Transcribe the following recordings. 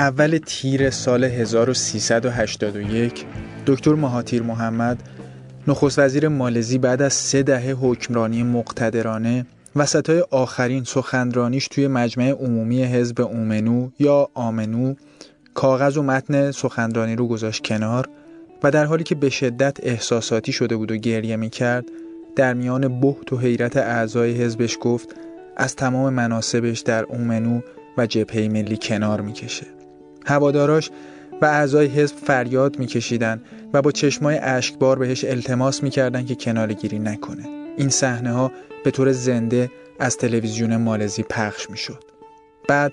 اول تیر سال 1381 دکتر مهاتیر محمد نخست وزیر مالزی بعد از سه دهه حکمرانی مقتدرانه وسطای آخرین سخنرانیش توی مجمع عمومی حزب اومنو یا آمنو کاغذ و متن سخنرانی رو گذاشت کنار و در حالی که به شدت احساساتی شده بود و گریه می کرد در میان بحت و حیرت اعضای حزبش گفت از تمام مناسبش در اومنو و جبهه ملی کنار می‌کشه. هواداراش و اعضای حزب فریاد میکشیدن و با چشمای اشکبار بهش التماس می‌کردن که کنار گیری نکنه. این صحنه ها به طور زنده از تلویزیون مالزی پخش می‌شد. بعد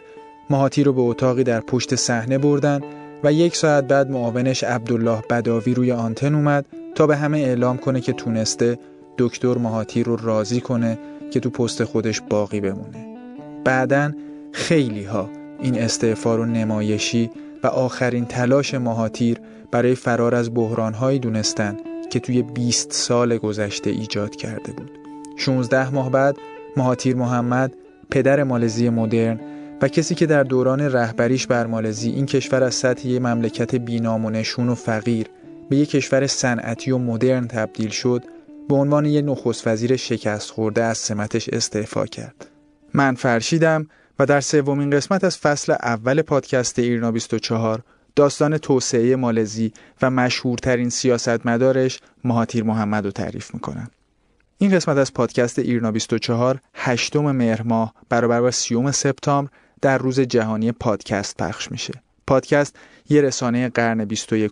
مهاتی رو به اتاقی در پشت صحنه بردن و یک ساعت بعد معاونش عبدالله بداوی روی آنتن اومد تا به همه اعلام کنه که تونسته دکتر مهاتی رو راضی کنه که تو پست خودش باقی بمونه. بعدا خیلی ها این استعفا رو نمایشی و آخرین تلاش مهاتیر برای فرار از بحرانهایی دونستن که توی 20 سال گذشته ایجاد کرده بود. 16 ماه بعد مهاتیر محمد پدر مالزی مدرن و کسی که در دوران رهبریش بر مالزی این کشور از سطح یک مملکت بینام و نشون و فقیر به یک کشور صنعتی و مدرن تبدیل شد به عنوان یک نخست وزیر شکست خورده از سمتش استعفا کرد. من فرشیدم و در سومین قسمت از فصل اول پادکست ایرنا 24 داستان توسعه مالزی و مشهورترین سیاستمدارش مهاتیر محمد رو تعریف می‌کنم. این قسمت از پادکست ایرنا 24 هشتم مهر ماه برابر با سیوم سپتامبر در روز جهانی پادکست پخش میشه. پادکست یه رسانه قرن 21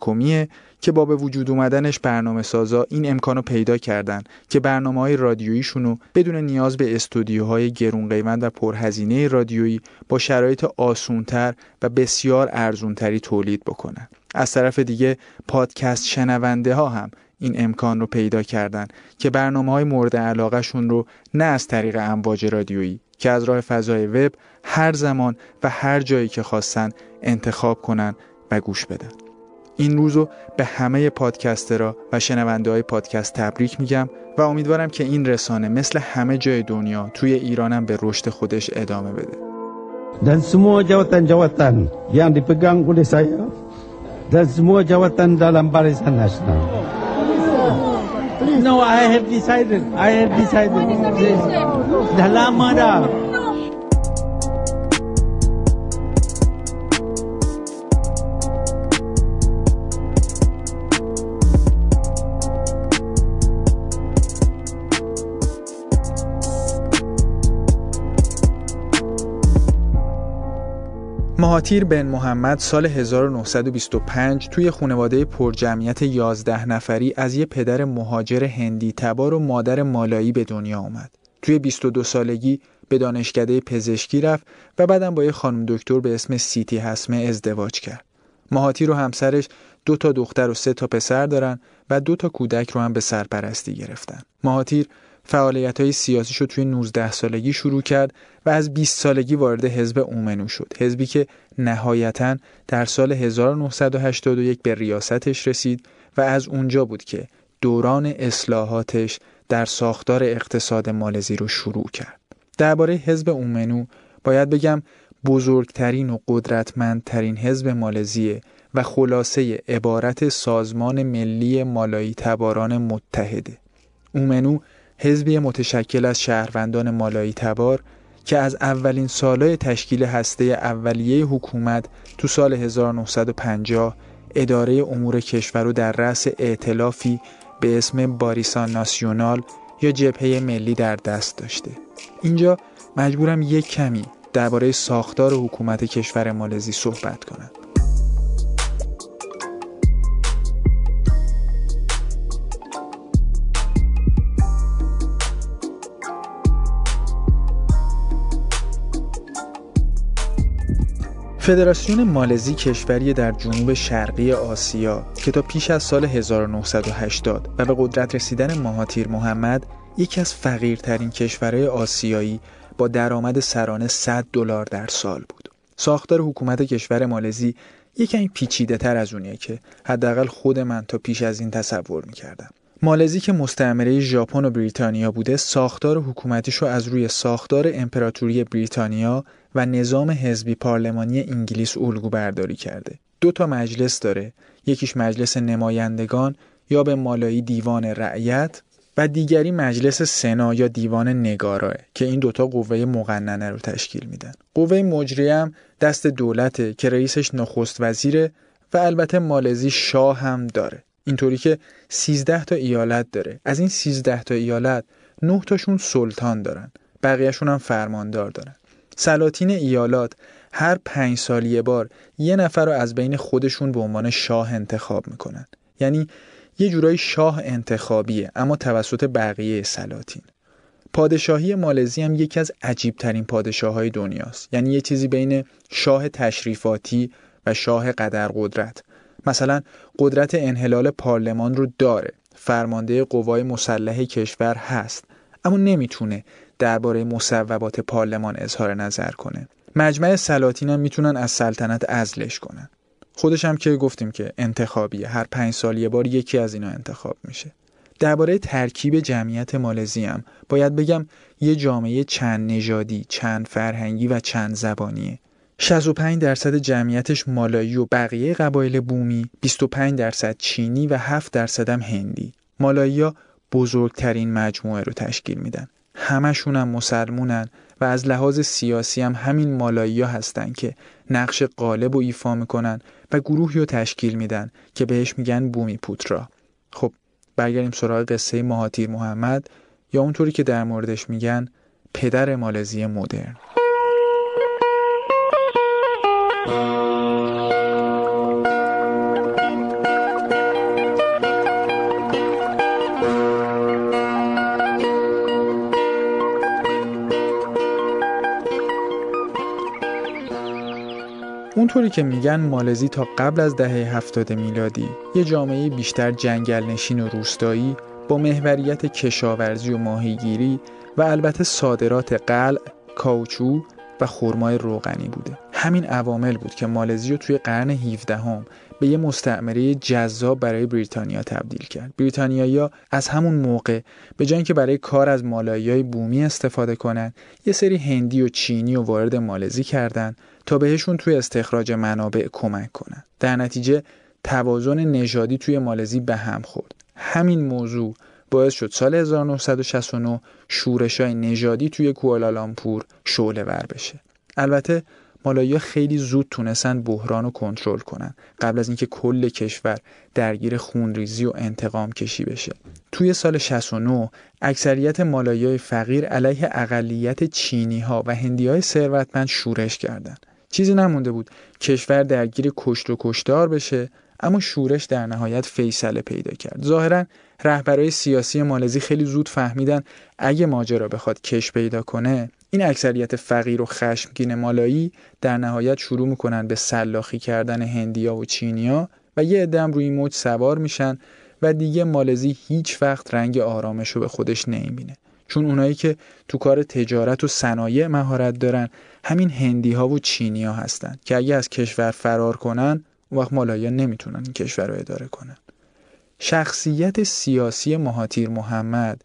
که با به وجود اومدنش برنامه سازا این امکانو پیدا کردن که برنامه های رادیوییشونو بدون نیاز به استودیوهای گرون قیمت و پرهزینه رادیویی با شرایط آسونتر و بسیار ارزونتری تولید بکنن. از طرف دیگه پادکست شنونده ها هم این امکان رو پیدا کردن که برنامه های مورد علاقه شون رو نه از طریق امواج رادیویی که از راه فضای وب هر زمان و هر جایی که خواستن انتخاب کنن و گوش بدن این روزو به همه پادکسترها و شنونده های پادکست تبریک میگم و امیدوارم که این رسانه مثل همه جای دنیا توی ایرانم به رشد خودش ادامه بده dan semua jawatan-jawatan yang dipegang oleh saya dan semua jawatan dalam barisan nasional. No, I have decided. I have decided. Dah مهاتیر بن محمد سال 1925 توی خانواده پرجمعیت 11 نفری از یه پدر مهاجر هندی تبار و مادر مالایی به دنیا آمد. توی 22 سالگی به دانشکده پزشکی رفت و بعدم با یه خانم دکتر به اسم سیتی حسمه ازدواج کرد. مهاتیر و همسرش دو تا دختر و سه تا پسر دارن و دو تا کودک رو هم به سرپرستی گرفتن. مهاتیر فعالیت های سیاسی شد توی 19 سالگی شروع کرد و از 20 سالگی وارد حزب اومنو شد. حزبی که نهایتا در سال 1981 به ریاستش رسید و از اونجا بود که دوران اصلاحاتش در ساختار اقتصاد مالزی رو شروع کرد. درباره حزب اومنو باید بگم بزرگترین و قدرتمندترین حزب مالزیه و خلاصه عبارت سازمان ملی مالایی تباران متحده. اومنو حزبی متشکل از شهروندان مالایی تبار که از اولین سالهای تشکیل هسته اولیه حکومت تو سال 1950 اداره امور کشور رو در رأس ائتلافی به اسم باریسان ناسیونال یا جبهه ملی در دست داشته. اینجا مجبورم یک کمی درباره ساختار حکومت کشور مالزی صحبت کنم. فدراسیون مالزی کشوری در جنوب شرقی آسیا که تا پیش از سال 1980 و به قدرت رسیدن مهاتیر محمد یکی از فقیرترین کشورهای آسیایی با درآمد سرانه 100 دلار در سال بود. ساختار حکومت کشور مالزی یکمی پیچیده تر از اونیه که حداقل خود من تا پیش از این تصور می‌کردم. مالزی که مستعمره ژاپن و بریتانیا بوده ساختار حکومتیش رو از روی ساختار امپراتوری بریتانیا و نظام حزبی پارلمانی انگلیس الگو برداری کرده. دو تا مجلس داره. یکیش مجلس نمایندگان یا به مالایی دیوان رعیت و دیگری مجلس سنا یا دیوان نگاراه که این دوتا قوه مقننه رو تشکیل میدن. قوه مجریه هم دست دولته که رئیسش نخست وزیره و البته مالزی شاه هم داره. اینطوری که 13 تا ایالت داره. از این 13 تا ایالت 9 تاشون سلطان دارن. بقیهشون هم فرماندار دارن. سلاطین ایالات هر پنج سال یه بار یه نفر رو از بین خودشون به عنوان شاه انتخاب می‌کنن. یعنی یه جورایی شاه انتخابیه اما توسط بقیه سلاطین. پادشاهی مالزی هم یکی از عجیب ترین پادشاه های دنیاست. یعنی یه چیزی بین شاه تشریفاتی و شاه قدر قدرت مثلا قدرت انحلال پارلمان رو داره. فرمانده قوای مسلح کشور هست. اما نمی‌تونه درباره مصوبات پارلمان اظهار نظر کنه مجمع سلاطین هم می‌تونن از سلطنت ازلش کنن خودش هم که گفتیم که انتخابیه هر پنج سال یه بار یکی از اینا انتخاب میشه درباره ترکیب جمعیت مالزی هم باید بگم یه جامعه چند نژادی، چند فرهنگی و چند زبانیه. 65 درصد جمعیتش مالایی و بقیه قبایل بومی، 25 درصد چینی و 7 درصد هم هندی. مالایی بزرگترین مجموعه رو تشکیل میدن. همشون هم مسلمونن و از لحاظ سیاسی هم همین مالایی ها هستن که نقش قالب و ایفا می‌کنن و گروهی رو تشکیل میدن که بهش میگن بومی پوترا خب برگردیم سراغ قصه مهاتیر محمد یا اونطوری که در موردش میگن پدر مالزی مدرن اونطوری که میگن مالزی تا قبل از دهه هفتاد میلادی یه جامعه بیشتر جنگل نشین و روستایی با محوریت کشاورزی و ماهیگیری و البته صادرات قلع، کاوچو و خرمای روغنی بوده. همین عوامل بود که مالزی رو توی قرن 17 هم به یه مستعمره جذاب برای بریتانیا تبدیل کرد. بریتانیایی از همون موقع به جای که برای کار از مالایی بومی استفاده کنن، یه سری هندی و چینی و وارد مالزی کردند تا بهشون توی استخراج منابع کمک کنن. در نتیجه توازن نژادی توی مالزی به هم خورد. همین موضوع باعث شد سال 1969 شورش های نژادی توی کوالالامپور شعله ور بشه. البته مالایی خیلی زود تونستن بحران رو کنترل کنن. قبل از اینکه کل کشور درگیر خونریزی و انتقام کشی بشه. توی سال 69 اکثریت مالایی فقیر علیه اقلیت چینی ها و هندی های ثروتمند شورش کردند چیزی نمونده بود کشور درگیر کشت و کشتار بشه اما شورش در نهایت فیصله پیدا کرد. ظاهرا رهبرای سیاسی مالزی خیلی زود فهمیدن اگه ماجرا بخواد کش پیدا کنه این اکثریت فقیر و خشمگین مالایی در نهایت شروع می‌کنن به سلاخی کردن هندیا و چینیا و یه عدم روی موج سوار میشن و دیگه مالزی هیچ وقت رنگ آرامش رو به خودش نمی‌بینه. چون اونایی که تو کار تجارت و صنایع مهارت دارن همین هندی ها و چینی ها هستن که اگه از کشور فرار کنن اون وقت مالایا نمی‌تونن این کشور رو اداره کنن. شخصیت سیاسی مهاتیر محمد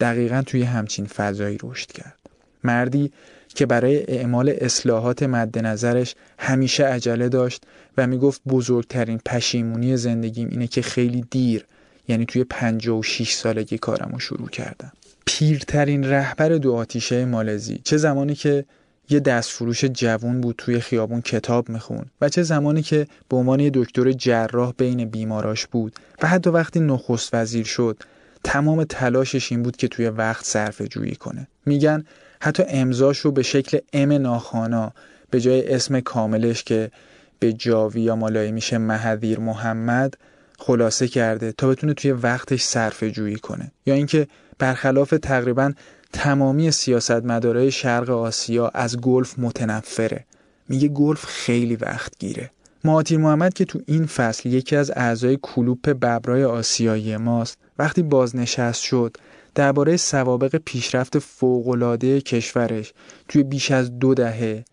دقیقا توی همچین فضایی رشد کرد. مردی که برای اعمال اصلاحات مد نظرش همیشه عجله داشت و می‌گفت بزرگترین پشیمونی زندگیم اینه که خیلی دیر یعنی توی 56 سالگی کارم رو شروع کردم. پیرترین رهبر دو آتیشه مالزی چه زمانی که یه دستفروش جوون بود توی خیابون کتاب میخون و چه زمانی که به عنوان دکتر جراح بین بیماراش بود و حتی وقتی نخست وزیر شد تمام تلاشش این بود که توی وقت صرف جویی کنه. میگن حتی امضاش رو به شکل ام ناخانا به جای اسم کاملش که به جاوی یا مالایی میشه مهدیر محمد خلاصه کرده تا بتونه توی وقتش صرف جویی کنه. یا اینکه برخلاف تقریبا تمامی سیاستمدارای شرق آسیا از گلف متنفره. میگه گلف خیلی وقت گیره. مهاتیر محمد که تو این فصل یکی از اعضای کلوپ ببرای آسیایی ماست وقتی بازنشست شد درباره سوابق پیشرفت فوقالعاده کشورش توی بیش از دو دهه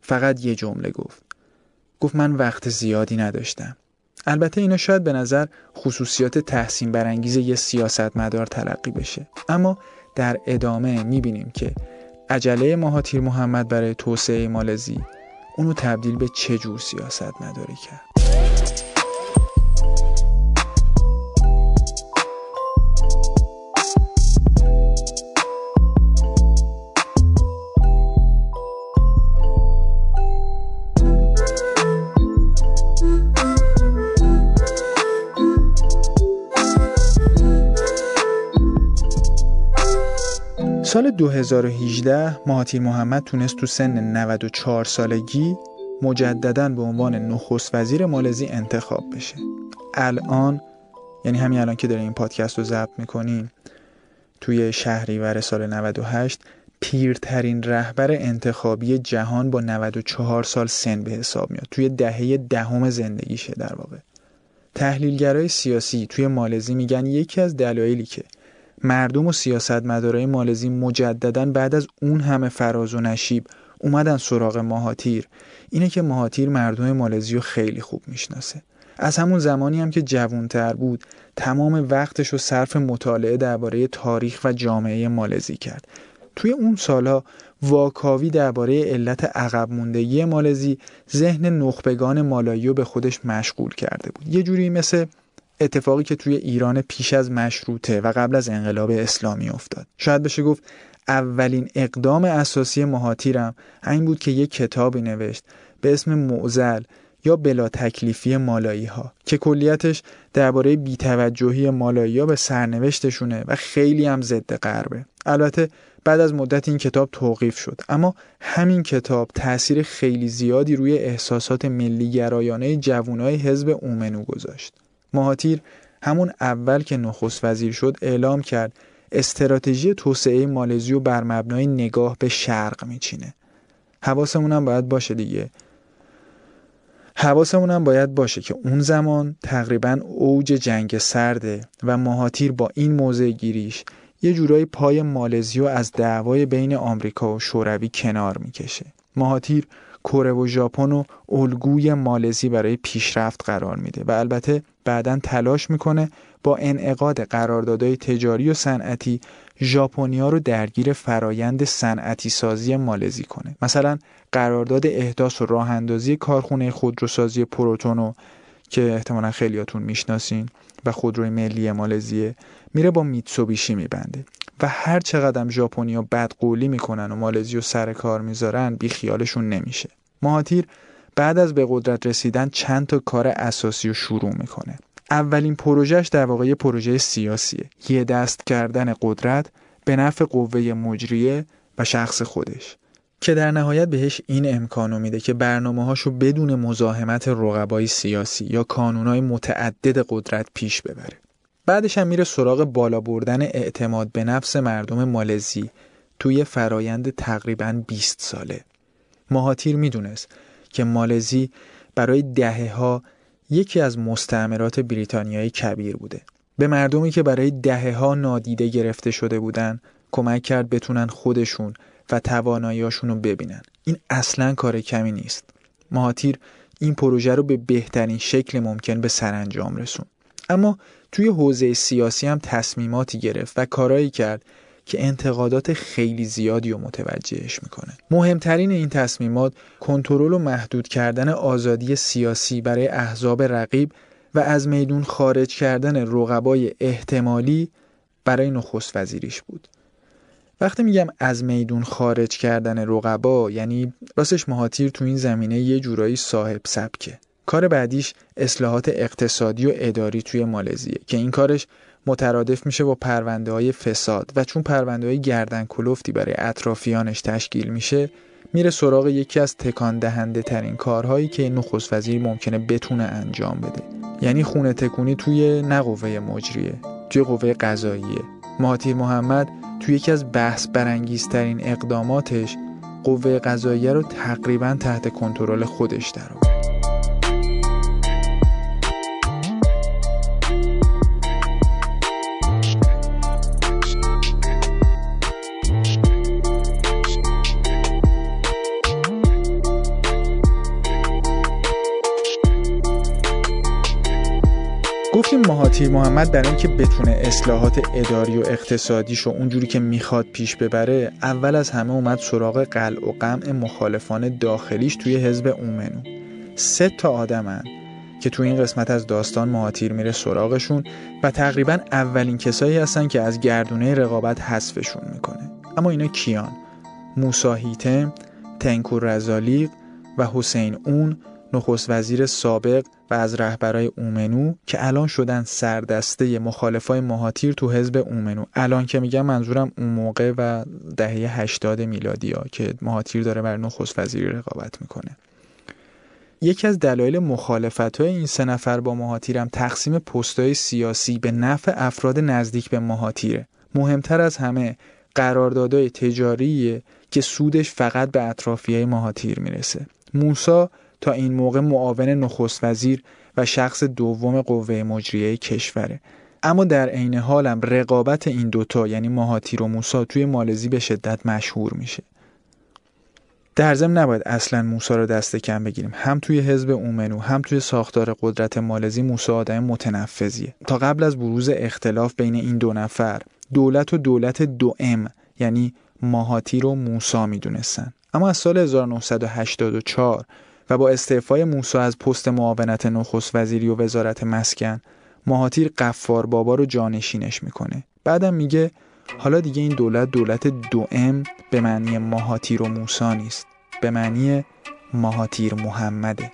فقط یه جمله گفت. گفت من وقت زیادی نداشتم. البته اینا شاید به نظر خصوصیات تحسین برانگیز یه سیاستمدار تلقی بشه. اما در ادامه می‌بینیم که عجله مهاتیر محمد برای توسعه مالزی اونو تبدیل به چه جور سیاست مداری کرد. سال 2018 مهاتیر محمد تونست تو سن 94 سالگی مجددا به عنوان نخست وزیر مالزی انتخاب بشه. الان یعنی همین الان که داریم این پادکست رو ضبط می‌کنیم توی شهریور سال 98 پیرترین رهبر انتخابی جهان با 94 سال سن به حساب میاد. توی دهه دهم زندگیشه در واقع. تحلیلگرای سیاسی توی مالزی میگن یکی از دلایلی که مردم و سیاستمدارای مالزی مجددا بعد از اون همه فراز و نشیب اومدن سراغ ماهاتیر اینه که ماهاتیر مردم مالزی رو خیلی خوب می‌شناسه. از همون زمانی هم که جوانتر بود تمام وقتش رو صرف مطالعه درباره تاریخ و جامعه مالزی کرد. توی اون سالها واکاوی درباره علت عقب موندگی مالزی ذهن نخبگان مالایی به خودش مشغول کرده بود. یه جوری مثل اتفاقی که توی ایران پیش از مشروطه و قبل از انقلاب اسلامی افتاد. شاید بشه گفت اولین اقدام اساسی مهاتیرم این بود که یک کتابی نوشت به اسم معزل یا بلا تکلیفی مالایی ها که کلیتش درباره بیتوجهی مالایی ها به سرنوشتشونه و خیلی هم ضد غربه. البته بعد از مدت این کتاب توقیف شد. اما همین کتاب تاثیر خیلی زیادی روی احساسات ملی گرایانه جوانای حزب اومنو گذاشت. مهاتیر همون اول که نخست وزیر شد اعلام کرد استراتژی توسعه مالزی و بر مبنای نگاه به شرق میچینه. حواسمون هم باید باشه دیگه. حواسمون هم باید باشه که اون زمان تقریبا اوج جنگ سرده و مهاتیر با این موضع گیریش یه جورایی پای مالزی و از دعوای بین آمریکا و شوروی کنار می‌کشه. مهاتیر کره و ژاپن و الگوی مالزی برای پیشرفت قرار میده و البته بعدا تلاش می‌کنه با انعقاد قراردادهای تجاری و صنعتی ژاپنیا رو درگیر فرایند صنعتی سازی مالزی کنه. مثلا قرارداد احداث و راه اندازی کارخونه خودروسازی پروتونو که احتمالا خیلیاتون می‌شناسین و خودروی ملی مالزیه میره با میتسوبیشی میبنده. و هر چقدر ژاپنیا بدقولی می‌کنن و مالزی و سر کار می‌ذارن بی خیالشون نمیشه. مهاتیر بعد از به قدرت رسیدن چند تا کار اساسی رو شروع می‌کنه. اولین پروژهش در واقع یه پروژه سیاسیه. یه دست کردن قدرت به نفع قوه مجریه و شخص خودش. که در نهایت بهش این امکانو میده که برنامه هاشو بدون مزاحمت رقبای سیاسی یا کانونای متعدد قدرت پیش ببره. بعدش هم میره سراغ بالا بردن اعتماد به نفس مردم مالزی توی فرایند تقریبا 20 ساله. مهاتیر می‌دونست که مالزی برای دهه ها یکی از مستعمرات بریتانیایی کبیر بوده. به مردمی که برای دهه ها نادیده گرفته شده بودن کمک کرد بتونن خودشون و تواناییاشون رو ببینن. این اصلا کار کمی نیست. مهاتیر این پروژه رو به بهترین شکل ممکن به سرانجام رسون. اما توی حوزه سیاسی هم تصمیماتی گرفت و کارایی کرد که انتقادات خیلی زیادی رو متوجهش می‌کنه. مهمترین این تصمیمات کنترل و محدود کردن آزادی سیاسی برای احزاب رقیب و از میدون خارج کردن رقبای احتمالی برای نخست وزیریش بود. وقتی میگم از میدون خارج کردن رقبا یعنی راستش مهاتیر تو این زمینه یه جورایی صاحب سبکه. کار بعدیش اصلاحات اقتصادی و اداری توی مالزیه که این کارش مترادف میشه با پرونده های فساد و چون پرونده های گردن کلفتی برای اطرافیانش تشکیل میشه میره سراغ یکی از تکان دهنده ترین کارهایی که نخست وزیر ممکنه بتونه انجام بده. یعنی خونه تکونی توی نه قوه مجریه توی قوه قضاییه. مهاتیر محمد توی یکی از بحث برانگیزترین اقداماتش قوه قضاییه رو تقریبا تحت کنترل خودش درآورد. گفتیم مهاتیر محمد برای اینکه بتونه اصلاحات اداری و اقتصادیشو اونجوری که می‌خواد پیش ببره اول از همه اومد سراغ قلع و قمع مخالفان داخلیش توی حزب اومنو. سه تا آدمن که توی این قسمت از داستان مهاتیر میره سراغشون و تقریبا اولین کسایی هستن که از گردونه رقابت حذفشون می‌کنه. اما اینا کیان؟ موسا هیتم تنکور رزالیق و حسین اون نخست وزیر سابق و از رهبرای اومنو که الان شدن سردسته مخالفای مهاتیر تو حزب اومنو. الان که میگم منظورم اون موقع و دهه 80 میلادی ها که مهاتیر داره بر نخست وزیری رقابت می‌کنه. یکی از دلایل مخالفت های این سه نفر با مهاتیرم تقسیم پستای سیاسی به نفع افراد نزدیک به مهاتیره. مهمتر از همه قراردادهای تجاریه که سودش فقط به اطرافیه مهاتیر می‌رسه. موسا تا این موقع معاون نخست وزیر و شخص دوم قوه مجریه کشوره. اما در عین حالم رقابت این دوتا یعنی مهاتیر و موسا توی مالزی به شدت مشهور میشه. در ضمن نباید اصلا موسا رو دست کم بگیریم. هم توی حزب اومنو هم توی ساختار قدرت مالزی موسا آدم متنفذیه. تا قبل از بروز اختلاف بین این دو نفر دولت و دولت دو ام یعنی ماهاتیر و موسا می‌دونستن. اما از سال 1984 و با استعفای موسا از پست معاونت نخست وزیری و وزارت مسکن ماهاتیر قفار بابا رو جانشینش می‌کنه. بعدم میگه حالا دیگه این دولت دولت دو ام به معنی ماهاتیر و موسا نیست به معنی ماهاتیر محمده.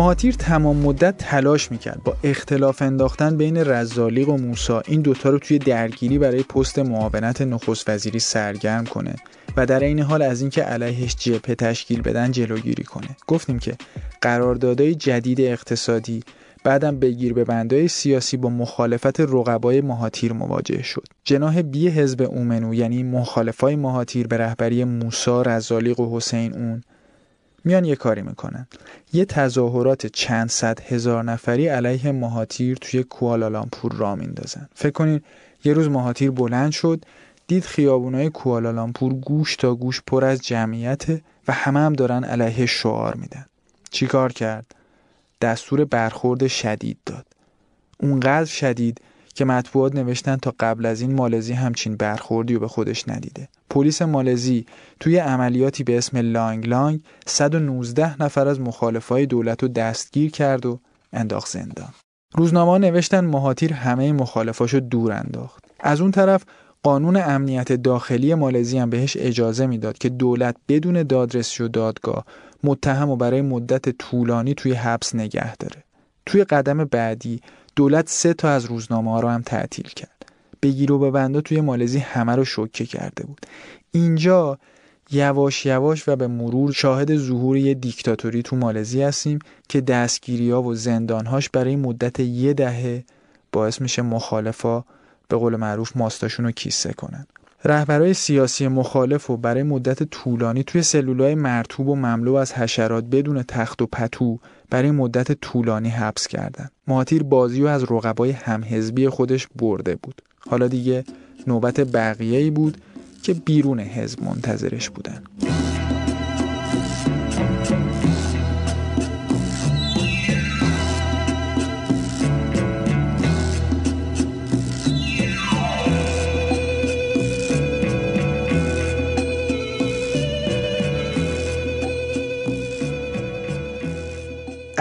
مهاتیر تمام مدت تلاش می‌کرد با اختلاف انداختن بین رزالیق و موسا این دوتا رو توی درگیری برای پست معاونت نخست وزیری سرگرم کنه و در این حال از اینکه علیهش جبهه تشکیل بدن جلوگیری کنه. گفتیم که قراردادهای جدید اقتصادی بعدم بگیر به بندهای سیاسی با مخالفت رقبای مهاتیر مواجه شد. جناح بی حزب اومنو یعنی مخالفای مهاتیر به رهبری موسا رزالیق و حسین اون میان یه کاری می‌کنن. یه تظاهرات چند صد هزار نفری علیه مهاتیر توی کوالالامپور را میندازن. فکر کنید یه روز مهاتیر بلند شد دید خیابونای کوالالامپور گوش تا گوش پر از جمعیت و همه هم دارن علیه شعار میدن. چیکار کرد؟ دستور برخورد شدید داد. اونقدر شدید که مطبوعات نوشتن تا قبل از این مالزی همچین برخوردی و به خودش ندیده. پلیس مالزی توی عملیاتی به اسم لانگ لانگ 119 نفر از مخالفای دولت رو دستگیر کرد و انداخت زندان. روزنامه نوشتن مهاتیر همه مخالفاشو دور انداخت. از اون طرف قانون امنیت داخلی مالزی هم بهش اجازه می‌داد که دولت بدون دادرسی و دادگاه متهم و برای مدت طولانی توی حبس نگه داره. توی قدم بعدی دولت سه تا از روزنامه ها رو هم تعطیل کرد. بگیر و ببندا توی مالزی همه رو شوکه کرده بود. اینجا یواش یواش و به مرور شاهد ظهور یه دیکتاتوری تو مالزی هستیم که دستگیری ها و زندانهاش برای مدت یه دهه باعث میشه مخالفا به قول معروف ماستاشون رو کیسه کنن. رهبرای سیاسی مخالف و برای مدت طولانی توی سلولای مرتوب و مملو از حشرات بدون تخت و پتو برای مدت طولانی حبس کردند. مهاتیر بازی و از رقبای همحزبی خودش برده بود. حالا دیگه نوبت بقیه ای بود که بیرون حزب منتظرش بودن.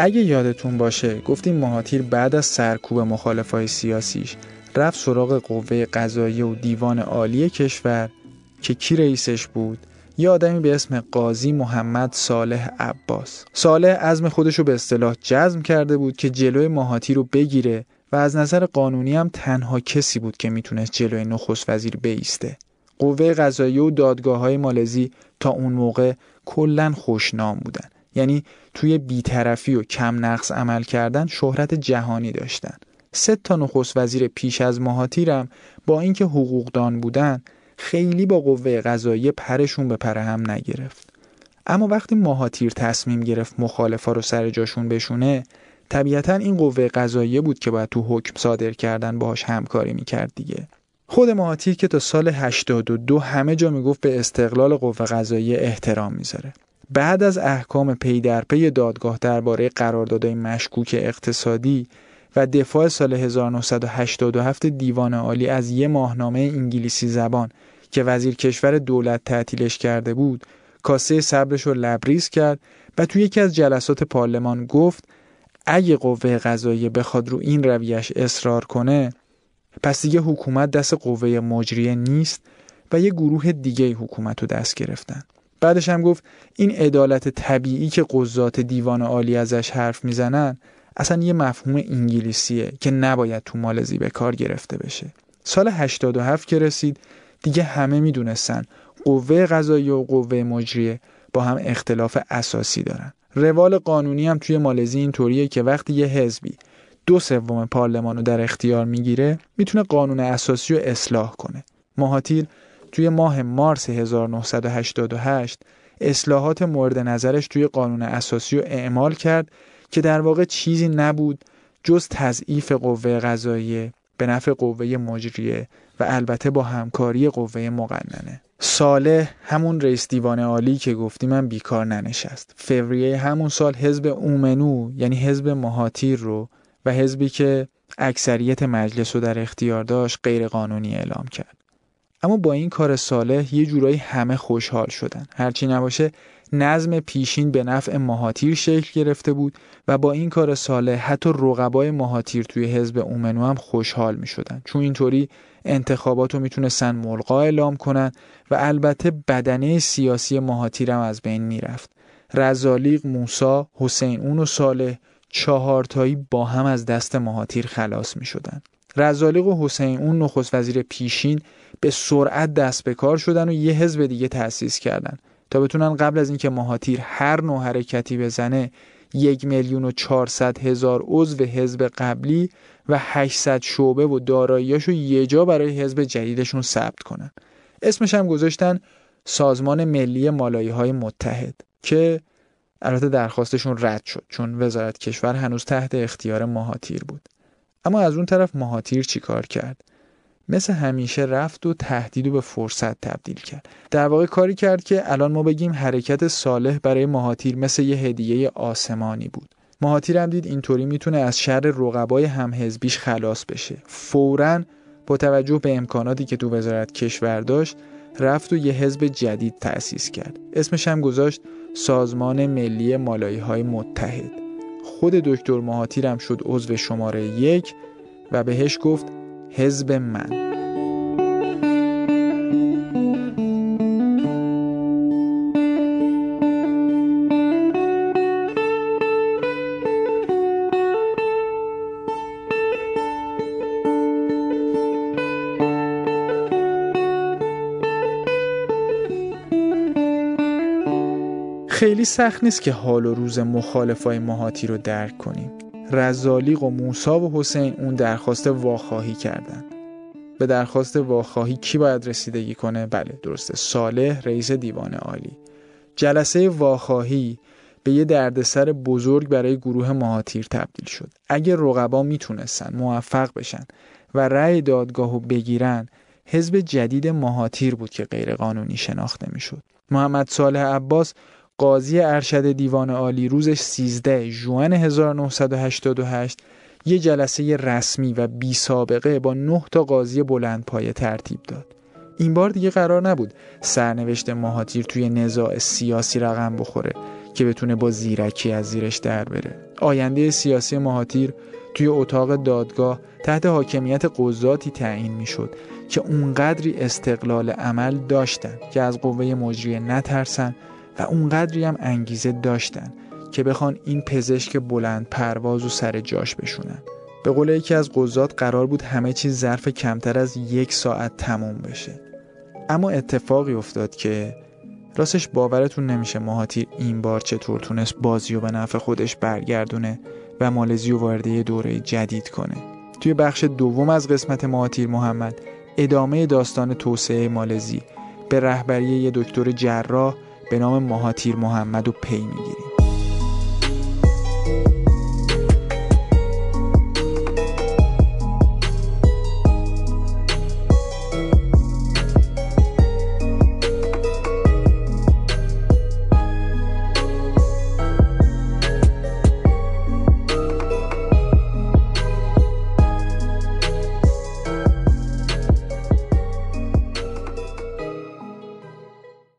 اگه یادتون باشه گفتیم مهاتیر بعد از سرکوب مخالفای سیاسیش رفت سراغ قوه قضایی و دیوان عالی کشور که کی رئیسش بود؟ یه آدمی به اسم قاضی محمد صالح عباس. صالح عزم خودش رو به اصطلاح جزم کرده بود که جلوی مهاتیر رو بگیره و از نظر قانونی هم تنها کسی بود که می‌تونست جلوی نخست وزیر بیسته. قوه قضایی و دادگاه های مالزی تا اون موقع کلا خوشنام بودن. یعنی توی بیطرفی و کم نقص عمل کردن شهرت جهانی داشتن. سه تا نخست وزیر پیش از مهاتیرم با اینکه حقوقدان بودن خیلی با قوه قضایی پرشون به پر هم نگرفت. اما وقتی مهاتیر تصمیم گرفت مخالفا رو سر جاشون بشونه طبیعتا این قوه قضاییه بود که باید تو حکم صادر کردن باهاش همکاری می‌کرد دیگه. خود مهاتیر که تا سال 82 همه جا می‌گفت به استقلال قوه قضاییه احترام می‌ذاره. بعد از احکام پی در پی دادگاه درباره قراردادهای مشکوک اقتصادی و دفاع سال 1987 دیوان عالی از یه ماهنامه انگلیسی زبان که وزیر کشور دولت تعطیلش کرده بود کاسه صبرش رو لبریز کرد و توی یکی از جلسات پارلمان گفت اگه قوه قضاییه بخواد رو این رویش اصرار کنه پس دیگه حکومت دست قوه مجریه نیست و یه گروه دیگه حکومت رو دست گرفتن. بعدش هم گفت این عدالت طبیعی که قضات دیوان عالی ازش حرف می‌زنن اصلا یه مفهوم انگلیسیه که نباید تو مالزی به کار گرفته بشه. سال 87 که رسید دیگه همه می‌دونستن قوه قضایی و قوه مجریه با هم اختلاف اساسی دارن. روال قانونی هم توی مالزی اینطوریه که وقتی یه حزبی دو سوم پارلمان رو در اختیار می‌گیره می‌تونه قانون اساسی رو اصلاح کنه. مهاتیر توی ماه مارس 1988 اصلاحات مورد نظرش توی قانون اساسی رو اعمال کرد که در واقع چیزی نبود جز تضعیف قوه قضاییه به نفع قوه مجریه و البته با همکاری قوه مقننه. ساله همون رئیس دیوان عالی که گفتی من بیکار ننشست. فوریه همون سال حزب اومنو یعنی حزب مهاتیر رو و حزبی که اکثریت مجلس رو در اختیار داشت غیر قانونی اعلام کرد. اما با این کار صالح یه جورایی همه خوشحال شدن. هرچی نباشه نظم پیشین به نفع مهاتیر شکل گرفته بود و با این کار صالح حتی رقبای مهاتیر توی حزب اومنو هم خوشحال می شدن چون اینطوری انتخابات رو می‌تونستن ملقا اعلام کنن و البته بدنه سیاسی مهاتیر هم از بین می‌رفت. رزالیق موسا حسین اون و صالح چهارتایی با هم از دست مهاتیر خلاص می شدن. رزالیق و حسین اون نخست وزیر پیشین به سرعت دست به کار شدن و یه حزب دیگه تأسیس کردن تا بتونن قبل از اینکه مهاتیر هر نوع حرکتی بزنه یک میلیون و چهارصد هزار عضو حزب قبلی و 800 شعبه و داراییاشو یه جا برای حزب جدیدشون ثبت کنن. اسمش هم گذاشتن سازمان ملی مالایی های متحد که البته درخواستشون رد شد چون وزارت کشور هنوز تحت اختیار مهاتیر بود. اما از اون طرف مهاتیر چیکار کرد؟ مثل همیشه رفت و تهدید و به فرصت تبدیل کرد. در واقع کاری کرد که الان ما بگیم حرکت صالح برای مهاتیر مثل یه هدیه آسمانی بود. مهاتیر هم دید اینطوری می‌تونه از شر رقبای همحزبیش خلاص بشه. فورا با توجه به امکاناتی که تو وزارت کشور داشت رفت و یه حزب جدید تأسیس کرد. اسمش هم گذاشت سازمان ملی مالایی های متحد. خود دکتر مهاتیر هم شد عضو شماره یک و بهش گفت حزب من. خیلی سخت نیست که حال و روز مخالفای مهاتی رو درک کنیم. رزالیق و موسا و حسین اون درخواست واخواهی کردن. به درخواست واخواهی کی باید رسیدگی کنه؟ بله درسته. صالح رئیس دیوان عالی. جلسه واخواهی به یه دردسر بزرگ برای گروه مهاتیر تبدیل شد. اگه رقبا می‌تونستن موفق بشن و رأی دادگاهو بگیرن حزب جدید مهاتیر بود که غیرقانونی شناخته می‌شد. محمد صالح عباس قاضی ارشد دیوان عالی روزش 13 ژوئن 1988 یه جلسه رسمی و بی سابقه با 9 تا قاضی بلند پایه ترتیب داد. این بار دیگه قرار نبود سرنوشت مهاتیر توی نزاع سیاسی رقم بخوره که بتونه با زیرکی از زیرش در بره. آینده سیاسی مهاتیر توی اتاق دادگاه تحت حاکمیت قضاتی تعیین می‌شد که اونقدری استقلال عمل داشتن که از قوه مجریه نترسن و اونقدری هم انگیزه داشتن که بخوان این پزشک بلند پرواز و سر جاش بشونن. به قول یکی از قضات قرار بود همه چیز ظرف کمتر از یک ساعت تموم بشه. اما اتفاقی افتاد که راستش باورتون نمیشه مهاتیر این بار چطور تونست بازی و به نفع خودش برگردونه و مالزی و وارد دوره جدید کنه. توی بخش دوم از قسمت مهاتیر محمد ادامه داستان توسعه مالزی به رهبری یه دکتر جراح به نام مهاتیر محمد پی می‌گیریم.